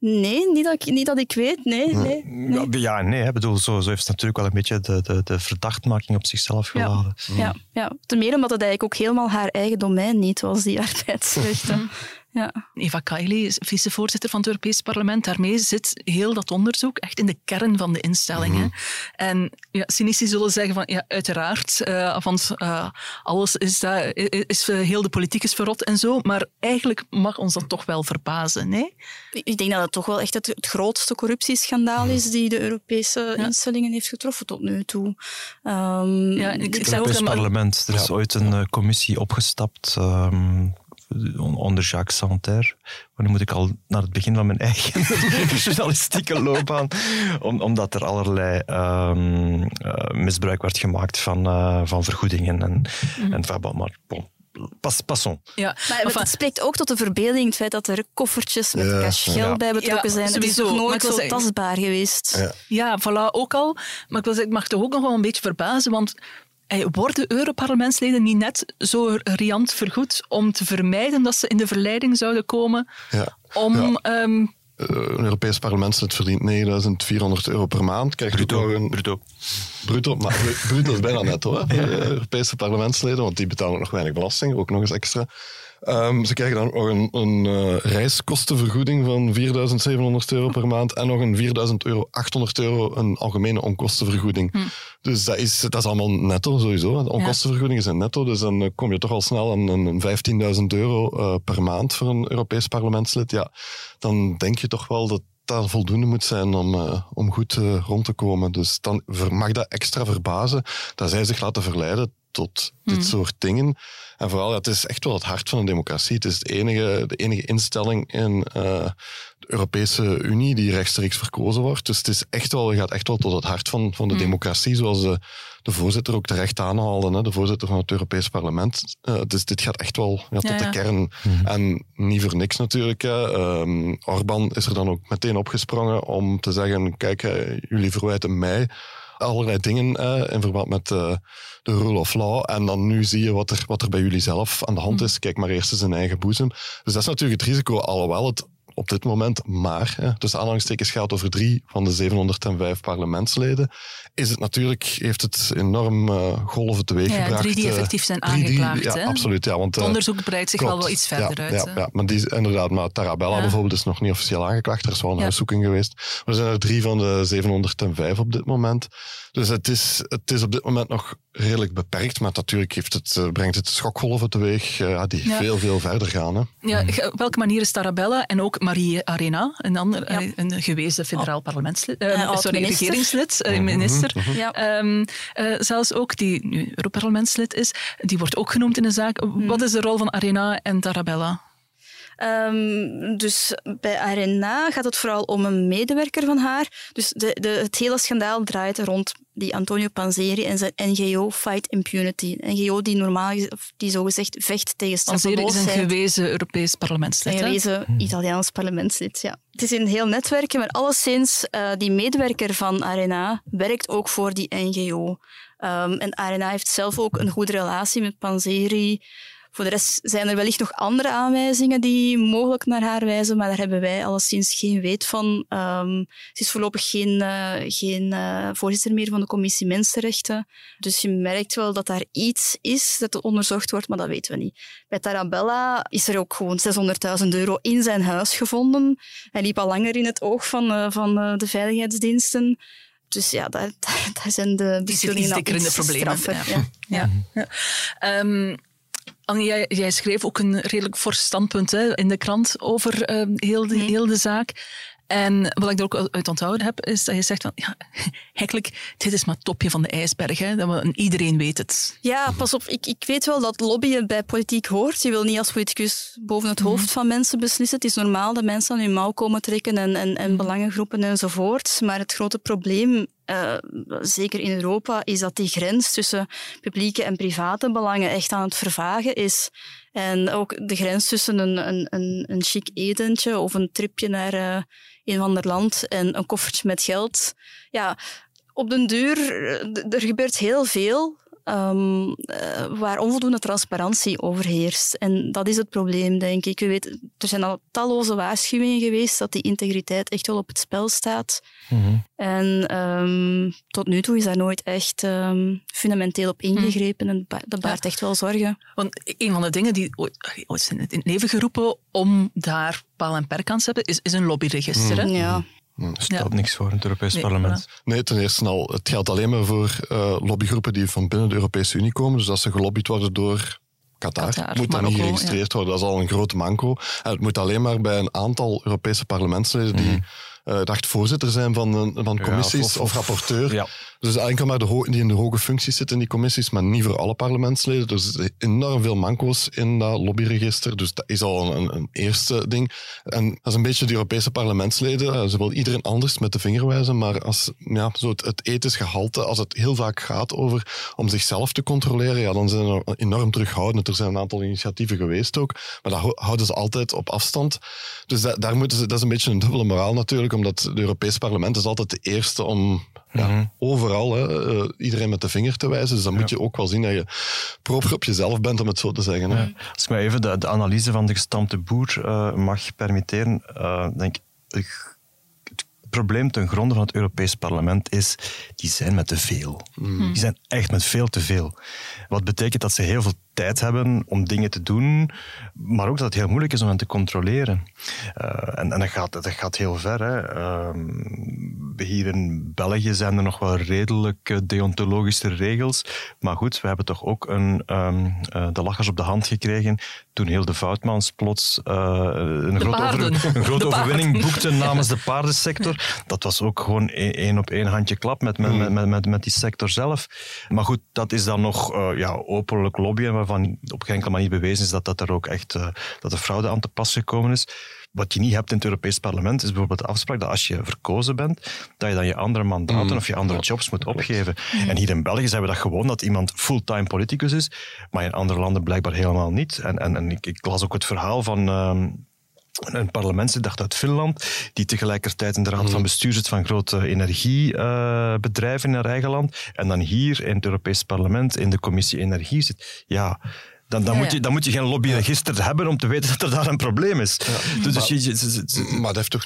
D: Nee, niet dat ik, niet dat ik weet. Nee, nee. nee.
C: Ja, Ja, nee. Ik bedoel, zo, zo heeft het natuurlijk wel een beetje de, de, de verdachtmaking op zichzelf
D: Ja.
C: geladen.
D: Ja, ja. Ten meer omdat het eigenlijk ook helemaal haar eigen domein niet was, die arbeidsrechten. Ja.
A: Eva Kaili is vicevoorzitter van het Europees Parlement. Daarmee zit heel dat onderzoek echt in de kern van de instellingen. En ja, cynici zullen zeggen van ja, uiteraard, eh, want eh, alles is, daar, is, eh, heel de politiek is verrot en zo. Maar eigenlijk mag ons dat toch wel verbazen, nee?
D: Ik denk dat het toch wel echt het, het grootste corruptieschandaal is die de Europese instellingen heeft getroffen tot nu toe. Ehm,
A: Ja, ik-
C: Het
A: ook
C: Europees parlement. Er is ooit een commissie opgestapt ehm, onder Jacques Santer. Maar nu moet ik al naar het begin van mijn eigen journalistieke loopbaan. Om, omdat er allerlei ehm, eh, misbruik werd gemaakt van, eh, van vergoedingen. En, en van, maar bon, pas, passons.
A: Ja,
D: Maar
A: enfin,
D: het spreekt ook tot de verbeelding het feit dat er koffertjes met
E: Ja,
D: cash geld
C: ja.
D: bij betrokken
A: Ja,
D: zijn. Het is
A: sowieso.
D: nog
A: Maar
D: nooit zo
A: zeggen-
D: tastbaar geweest.
E: Ja.
A: Ja, voilà, ook al. Maar ik, wil zeggen, ik mag toch ook nog wel een beetje verbazen, want worden Europarlementsleden niet net zo riant vergoed om te vermijden dat ze in de verleiding zouden komen
E: Ja.
A: om...
E: Ja.
A: ehm,
E: Eh, een Europees parlementslid verdient 9400 euro per maand. Krijgt ook nog een,
C: Bruto.
E: Bruto, maar bru- bruto is bijna net hoor, de Europese parlementsleden, want die betalen ook nog weinig belasting, ook nog eens extra. Ehm, ze krijgen dan nog een, een eh, reiskostenvergoeding van 4700 euro per maand en nog een 4000 euro, 800 euro een algemene onkostenvergoeding. Dus dat is, dat is allemaal netto sowieso. De onkostenvergoeding is een netto, dus dan eh, kom je toch al snel aan een, een 15.000 euro eh, per maand voor een Europees parlementslid. Ja, dan denk je toch wel dat dat voldoende moet zijn om, om goed rond te komen. Dus dan mag dat extra verbazen dat zij zich laten verleiden tot dit soort dingen. En vooral, ja, het is echt wel het hart van een democratie. Het is het enige, de enige instelling in eh, de Europese Unie die rechtstreeks verkozen wordt. Dus het is echt wel, gaat echt wel tot het hart van, van de democratie, zoals de, de voorzitter ook terecht aanhaalde, hè, de voorzitter van het Europees Parlement. Eh, dus dit gaat echt wel ja, tot
A: Ja, ja.
E: de kern. En niet voor niks natuurlijk. Hè. Ehm, Orbán is er dan ook meteen opgesprongen om te zeggen, kijk, eh, jullie verwijten mij allerlei dingen eh, in verband met eh, de rule of law. En dan nu zie je wat er, wat er bij jullie zelf aan de hand is. Kijk maar eerst eens in eigen boezem. Dus dat is natuurlijk het risico, alhoewel het op dit moment maar, hè, dus aanhalingstekens gaat over drie van de 705 parlementsleden, is het natuurlijk, heeft het enorm eh, golven teweeggebracht.
A: Ja, drie die
E: eh,
A: effectief zijn
E: die-
A: aangeklaagd,
E: Ja, absoluut. Ja, want,
A: het
E: eh,
A: onderzoek breidt zich wel
E: Klopt.
A: wel iets verder
E: ja,
A: uit.
E: Ja, ja, maar die inderdaad, maar Tarabella bijvoorbeeld is nog niet officieel aangeklaagd. Er is wel een
A: Ja.
E: huiszoeking geweest. Maar er zijn er drie van de 705 op dit moment. Dus het is, het is op dit moment nog redelijk beperkt. Maar natuurlijk heeft het, eh, brengt het schokgolven teweeg eh, ja, die
A: Ja.
E: veel, veel verder gaan. Hè.
A: Ja, ge- op welke manier is Tarabella en ook Marie Arena, een, ander, eh, een gewezen federaal parlementslid, eh,
D: Eh,
A: sorry, regeringslid, eh, minister,
D: Ja.
A: Ehm, eh, zelfs ook die nu Europarlementslid is, die wordt ook genoemd in de zaak. Wat is de rol van Arena en Tarabella?
D: Ehm, dus bij Arena gaat het vooral om een medewerker van haar. Dus de, de, het hele schandaal draait rond die Antonio Panzeri en zijn NGO Fight Impunity. Een NGO die normaal die zogezegd vecht tegen
A: Alzere is een
D: straffeloosheid.
A: gewezen Europees parlementslid.
D: Een
A: hè?
D: gewezen Italiaans parlementslid, ja. Het is een heel netwerk, maar alleszins, eh die medewerker van Arena werkt ook voor die NGO. Ehm, en Arena heeft zelf ook een goede relatie met Panzeri. Voor de rest zijn er wellicht nog andere aanwijzingen die mogelijk naar haar wijzen, maar daar hebben wij alleszins geen weet van. Ehm, ze is voorlopig geen, eh, geen eh, voorzitter meer van de commissie Mensenrechten. Dus je merkt wel dat daar iets is dat onderzocht wordt, maar dat weten we niet. Bij Tarabella is er ook gewoon 600.000 euro in zijn huis gevonden. Hij liep al langer in het oog van, eh, van eh, de veiligheidsdiensten. dus ja, daar, daar zijn de beschuldigingen
A: zeker in de
D: iets
A: problemen.
D: straffer,
A: Ja.
D: ja.
A: Ja. Ja. Ehm, Annie, jij, jij schreef ook een redelijk fors standpunt hè, in de krant over ehm, heel, de, heel de zaak. En wat ik er ook uit onthouden heb, is dat je zegt van, ja, eigenlijk, dit is maar het topje van de ijsberg. Hè, dat we, iedereen weet het.
D: Ja, pas op. Ik, ik weet wel dat lobbyen bij politiek hoort. Je wil niet als politicus boven het hoofd van mensen beslissen. Het is normaal dat mensen aan hun mouw komen trekken en, en, en belangengroepen enzovoort. Maar het grote probleem, eh, zeker in Europa, is dat die grens tussen publieke en private belangen echt aan het vervagen is. En ook de grens tussen een, een, een, een chic etentje of een tripje naar eh, een ander land en een koffertje met geld. Ja, op den duur, eh, er gebeurt heel veel ehm, eh, waar onvoldoende transparantie overheerst. En dat is het probleem, denk ik. U weet, er zijn al talloze waarschuwingen geweest dat die integriteit echt wel op het spel staat. En ehm, tot nu toe is daar nooit echt ehm, fundamenteel op ingegrepen. En dat baart echt wel zorgen.
A: Want een van de dingen die ooit, zijn in het leven geroepen om daar paal en perk aan te hebben, is, is een lobbyregister. hè?
D: Ja.
C: Er stelt
A: Ja.
C: niks voor in het Europees
A: Nee,
C: Parlement.
E: Nee, ten eerste al, het geldt alleen maar voor eh, lobbygroepen die van binnen de Europese Unie komen. Dus als ze gelobbyd worden door Qatar,
A: Qatar,
E: moet dat niet geregistreerd worden. Dat is al een grote manco. En het moet alleen maar bij een aantal Europese parlementsleden die eh, dacht voorzitter zijn van, een- van
C: Ja,
E: commissies
C: of-
E: of,
C: of-
E: rapporteur.
C: ja.
E: Dus enkel maar die in de hoge functies zitten in die commissies, maar niet voor alle parlementsleden. Dus enorm veel manco's in dat lobbyregister. Dus dat is al een, een eerste ding. En dat is een beetje de Europese parlementsleden. Eh, Ze wil iedereen anders met de vinger wijzen, maar als ja, zo het, het ethisch gehalte, als het heel vaak gaat over om zichzelf te controleren, ja, dan zijn er enorm terughoudend. Er zijn een aantal initiatieven geweest ook, maar dat hou- houden ze altijd op afstand. Dus da- daar moeten ze, dat is een beetje een dubbele moraal natuurlijk, omdat het Europese parlement is altijd de eerste om ja, overal hè, eh, iedereen met de vinger te wijzen. Dus dan moet je ook wel zien dat je proper op jezelf bent, om het zo te zeggen. Hè.
C: Als ik mij even de, de analyse van de gestampte boer eh, mag permitteren, eh, denk ik, het probleem ten gronde van het Europees Parlement is, die zijn met te veel. Die zijn echt met veel te veel. Wat betekent dat ze heel veel tijd hebben om dingen te doen, maar ook dat het heel moeilijk is om hen te controleren. En en dat, gaat, dat gaat heel ver. Hè. Ehm, hier in België zijn er nog wel redelijk eh, deontologische regels, maar goed, we hebben toch ook een, ehm, eh, de lachers op de hand gekregen toen heel de Voutmans plots eh, een, grote,
A: paarden.
C: over- een grote
A: De
C: overwinning boekte namens de paardensector. Dat was ook gewoon e- één op één handje klap met, met, met, met, met, met die sector zelf. Maar goed, dat is dan nog eh, ja, openlijk lobbyen waarvan op geen enkele manier bewezen is dat, dat er ook echt eh, dat er fraude aan te pas gekomen is. Wat je niet hebt in het Europees Parlement is bijvoorbeeld de afspraak dat als je verkozen bent, dat je dan je andere mandaten of je andere jobs moet opgeven. En hier in België zijn we dat gewoon dat iemand fulltime politicus is, maar in andere landen blijkbaar helemaal niet. En, en, en ik, ik las ook het verhaal van... ehm, een parlementslid uit Finland, die tegelijkertijd in de raad van bestuur zit van grote energiebedrijven in haar eigen land, en dan hier in het Europees Parlement in de commissie Energie zit. Ja, dan, dan,
A: Ja,
C: moet, je, dan moet je geen lobbyregister hebben om te weten dat er daar een probleem is. Dus, dus je, je- je- je-
E: Maar dat heeft toch,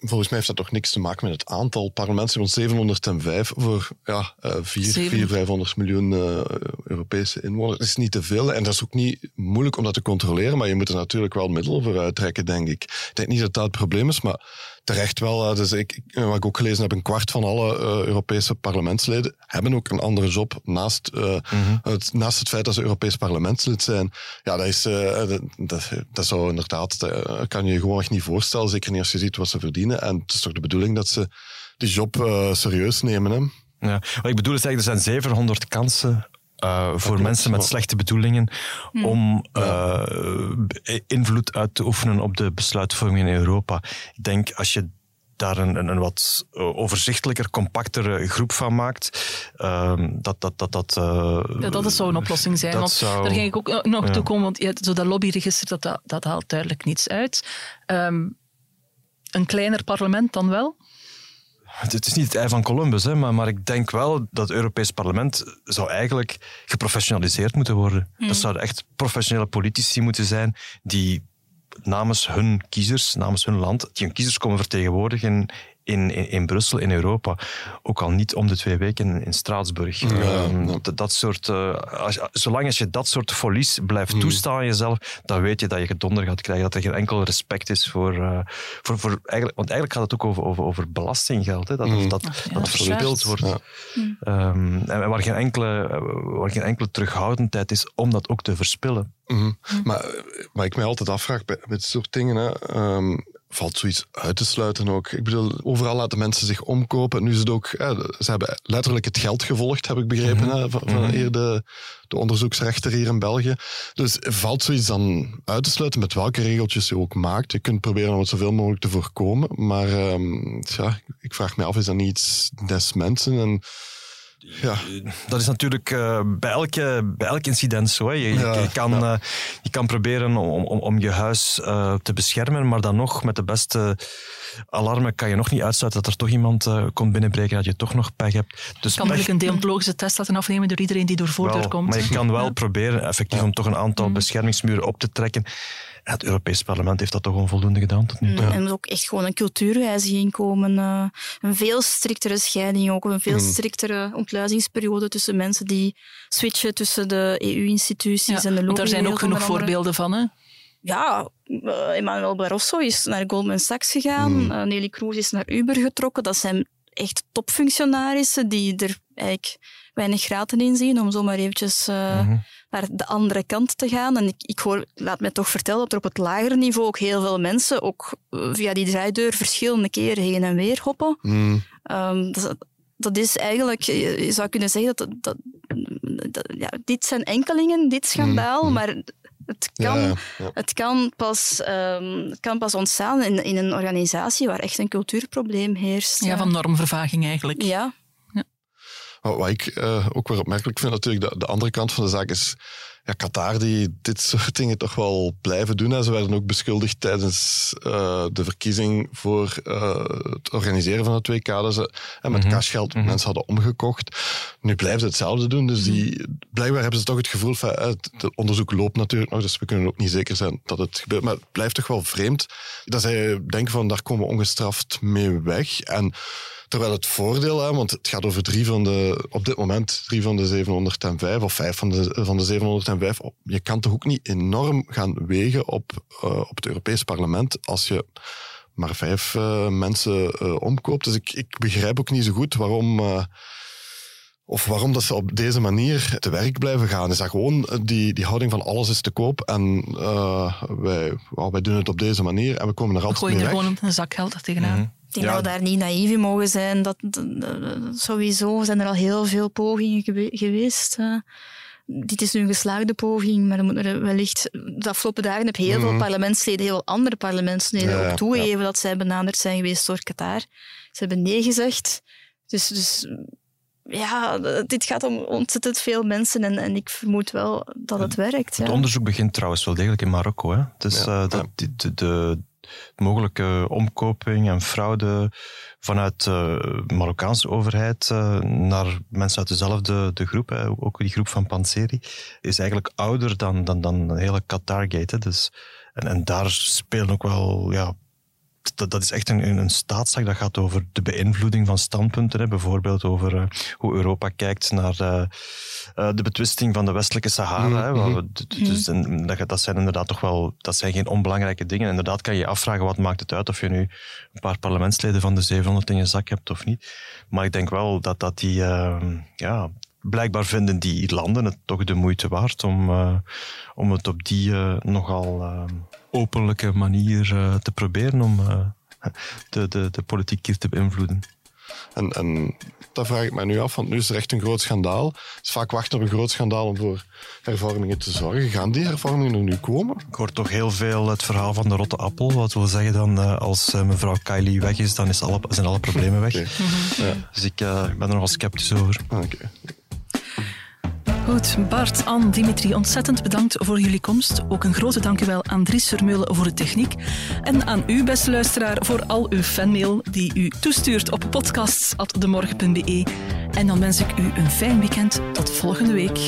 E: volgens mij heeft dat toch niks te maken met het aantal parlementen. Want 705 voor ja, eh, 4,
A: Zeven.
E: 4, 500 miljoen eh, Europese inwoners. Dat is niet te veel. En dat is ook niet moeilijk om dat te controleren. Maar je moet er natuurlijk wel middelen voor uittrekken, denk ik. Ik denk niet dat dat het probleem is, maar terecht wel. eh, Dus ik, ik- wat ik ook gelezen heb, een kwart van alle eh, Europese parlementsleden hebben ook een andere job naast, eh, het, naast het feit dat ze Europees parlementslid zijn. Ja, dat is, eh, dat, dat, dat zou inderdaad, dat kan je je gewoon echt niet voorstellen. Zeker niet als je ziet wat ze verdienen. En het is toch de bedoeling dat ze die job eh, serieus nemen. Hè?
C: Ja. Wat ik bedoel is eigenlijk, er zijn 700 kansen uh, voor
E: klopt,
C: mensen met slechte bedoelingen om uh, invloed uit te oefenen op de besluitvorming in Europa. Ik denk als je daar een, een, een wat overzichtelijker, compactere groep van maakt, uh, dat dat... Dat, dat, uh,
A: ja, dat zou een oplossing zijn. Want zou, daar ging ik ook nog ja. toe komen, want ja, zo dat lobbyregister, dat, dat, dat haalt duidelijk niets uit. Um, een kleiner parlement dan wel?
C: Het is niet het ei van Columbus, hè, maar, maar ik denk wel dat het Europees Parlement zou eigenlijk geprofessionaliseerd moeten worden. Mm. Dat zouden echt professionele politici moeten zijn die namens hun kiezers, namens hun land, die hun kiezers komen vertegenwoordigen in, in, in Brussel, in Europa. Ook al niet om de twee weken in Straatsburg.
E: Ja,
C: Ehm,
E: ja.
C: dat, dat soort, eh, als, zolang als je dat soort folies blijft toestaan aan jezelf, dan weet je dat je gedonder gaat krijgen. Dat er geen enkel respect is voor... eh, voor, voor eigenlijk, want eigenlijk gaat het ook over, over, over belastinggeld. Hè, dat, dat, dat,
A: dat
C: verspild wordt.
E: Ja.
C: Ehm, en waar geen, enkele, waar geen enkele terughoudendheid is om dat ook te verspillen.
E: Mhm. Maar wat ik mij altijd afvraag bij, met dit soort dingen, hè, ehm, valt zoiets uit te sluiten ook. Ik bedoel, overal laten mensen zich omkopen. Nu is het ook, ze hebben letterlijk het geld gevolgd, heb ik begrepen, hè, van, van eer de, de onderzoeksrechter hier in België. Dus valt zoiets dan uit te sluiten met welke regeltjes je ook maakt. Je kunt proberen om het zoveel mogelijk te voorkomen, maar ehm, ja, ik vraag me af, is dat niet iets des mensen? En, ja,
C: Dat is natuurlijk eh, bij, elke, bij elk incident zo. Hè. Je, je-
E: Ja,
C: je, kan, eh, je kan proberen om, om, om je huis eh, te beschermen, maar dan nog met de beste alarmen kan je nog niet uitsluiten dat er toch iemand eh, komt binnenbreken, dat je toch nog pech hebt. Dus
A: kan natuurlijk een deontologische test laten afnemen door iedereen die door voordeur komt.
C: Maar je kan wel
A: Ja.
C: proberen effectief om toch een aantal
A: Mm.
C: beschermingsmuren op te trekken. Het Europees Parlement heeft dat toch onvoldoende gedaan tot nu toe.
D: En er moet ook echt gewoon een cultuurwijziging komen. eh, een veel striktere scheiding ook. Een veel striktere ontluizingsperiode tussen mensen die switchen tussen de EU-instituties
A: Ja,
D: en de
A: want daar zijn ook genoeg voorbeelden van. Hè?
D: Ja, eh, Emmanuel Barroso is naar Goldman Sachs gegaan. Eh, Nelly Kroes is naar Uber getrokken. Dat zijn echt topfunctionarissen die er eigenlijk weinig graten in zien, om zomaar eventjes eh, naar de andere kant te gaan. En ik, ik hoor, laat mij toch vertellen dat er op het lagere niveau ook heel veel mensen ook eh, via die draaideur verschillende keren heen en weer hoppen.
E: mm,
D: Ehm, dat, dat is eigenlijk, je zou kunnen zeggen dat, dat, dat- ja, dit zijn enkelingen, dit schandaal, maar het kan,
E: ja, ja.
D: Het kan, pas, ehm, het kan pas ontstaan in, in een organisatie waar echt een cultuurprobleem heerst.
A: Ja, van normvervaging eigenlijk.
D: Ja,
E: Wat ik eh, ook weer opmerkelijk vind, natuurlijk, de, de andere kant van de zaak is. Ja, Qatar die dit soort dingen toch wel blijven doen. Hè. Ze werden ook beschuldigd tijdens eh, de verkiezing voor eh, het organiseren van het WK. Ze hè, met cashgeld mensen hadden omgekocht. Nu blijven ze hetzelfde doen. Dus die, blijkbaar hebben ze toch het gevoel van... het onderzoek loopt natuurlijk nog, dus we kunnen ook niet zeker zijn dat het gebeurt. Maar het blijft toch wel vreemd dat zij denken van daar komen we ongestraft mee weg. En Terwijl het voordeel, hè, want het gaat over drie van de, op dit moment drie van de 705 of vijf van de, van de 705. Je kan toch ook niet enorm gaan wegen op, eh, op het Europees Parlement als je maar vijf eh, mensen eh, omkoopt. Dus ik, ik begrijp ook niet zo goed waarom. eh, of waarom dat ze op deze manier te werk blijven gaan. Is dat gewoon die, die houding van alles is te koop en eh, wij, oh, wij doen het op deze manier en we komen er
A: We
E: altijd
A: gooien
E: mee
A: er
E: weg.
A: gewoon een zakgeld tegenaan.
D: Ik denk
C: Ja.
D: dat we daar niet naïef in mogen zijn. Dat, dat- dat- sowieso zijn er al heel veel pogingen gewe- geweest. eh. dit is nu een geslaagde poging, maar er moet er wellicht... De afgelopen dagen heb heel veel parlementsleden, heel veel andere parlementsleden
E: Ja,
D: ook toegegeven dat zij benaderd zijn geweest door Qatar. Ze hebben nee gezegd. Dus, dus ja, dit gaat om ontzettend veel mensen en, en ik vermoed wel dat het werkt. Ja.
C: Het onderzoek begint trouwens wel degelijk in Marokko. Hè? Dus
E: Ja,
C: eh, dat,
E: ja.
C: die- de, de mogelijke omkoping en fraude vanuit de Marokkaanse overheid eh, naar mensen uit dezelfde de groep, ook die groep van Panseri, is eigenlijk ouder dan, dan, dan de hele Qatargate. Dus, en, en daar spelen ook wel ja, dat, dat is echt een, een, staatszaak. Dat gaat over de beïnvloeding van standpunten. Hè. Bijvoorbeeld over eh, hoe Europa kijkt naar eh, eh, de betwisting van de westelijke Sahara. hè, we- d- d- dus, en dat, dat zijn inderdaad toch wel dat zijn geen onbelangrijke dingen. Inderdaad kan je je afvragen wat maakt het uit of je nu een paar parlementsleden van de 700 in je zak hebt of niet. Maar ik denk wel dat, dat die... eh, ja, blijkbaar vinden die landen het toch de moeite waard om, eh, om het op die eh, nogal eh, openlijke manier te proberen om de, de, de politiek hier te beïnvloeden.
E: En, en dat vraag ik mij nu af, want nu is er echt een groot schandaal. Het is vaak wachten op een groot schandaal om voor hervormingen te zorgen. Gaan die hervormingen er nu komen?
C: Ik hoor toch heel veel het verhaal van de rotte appel. Wat wil zeggen dan, als mevrouw Kylie weg is, dan is alle, zijn alle problemen weg.
E: Oké.
C: Dus ik, ik ben er nogal sceptisch over.
E: Ah, oké.
A: Goed, Bart, Anne, Dimitri, ontzettend bedankt voor jullie komst. Ook een grote dankjewel aan Dries Vermeulen voor de techniek. En aan u, beste luisteraar, voor al uw fanmail die u toestuurt op podcasts.demorgen.be. En dan wens ik u een fijn weekend. Tot volgende week.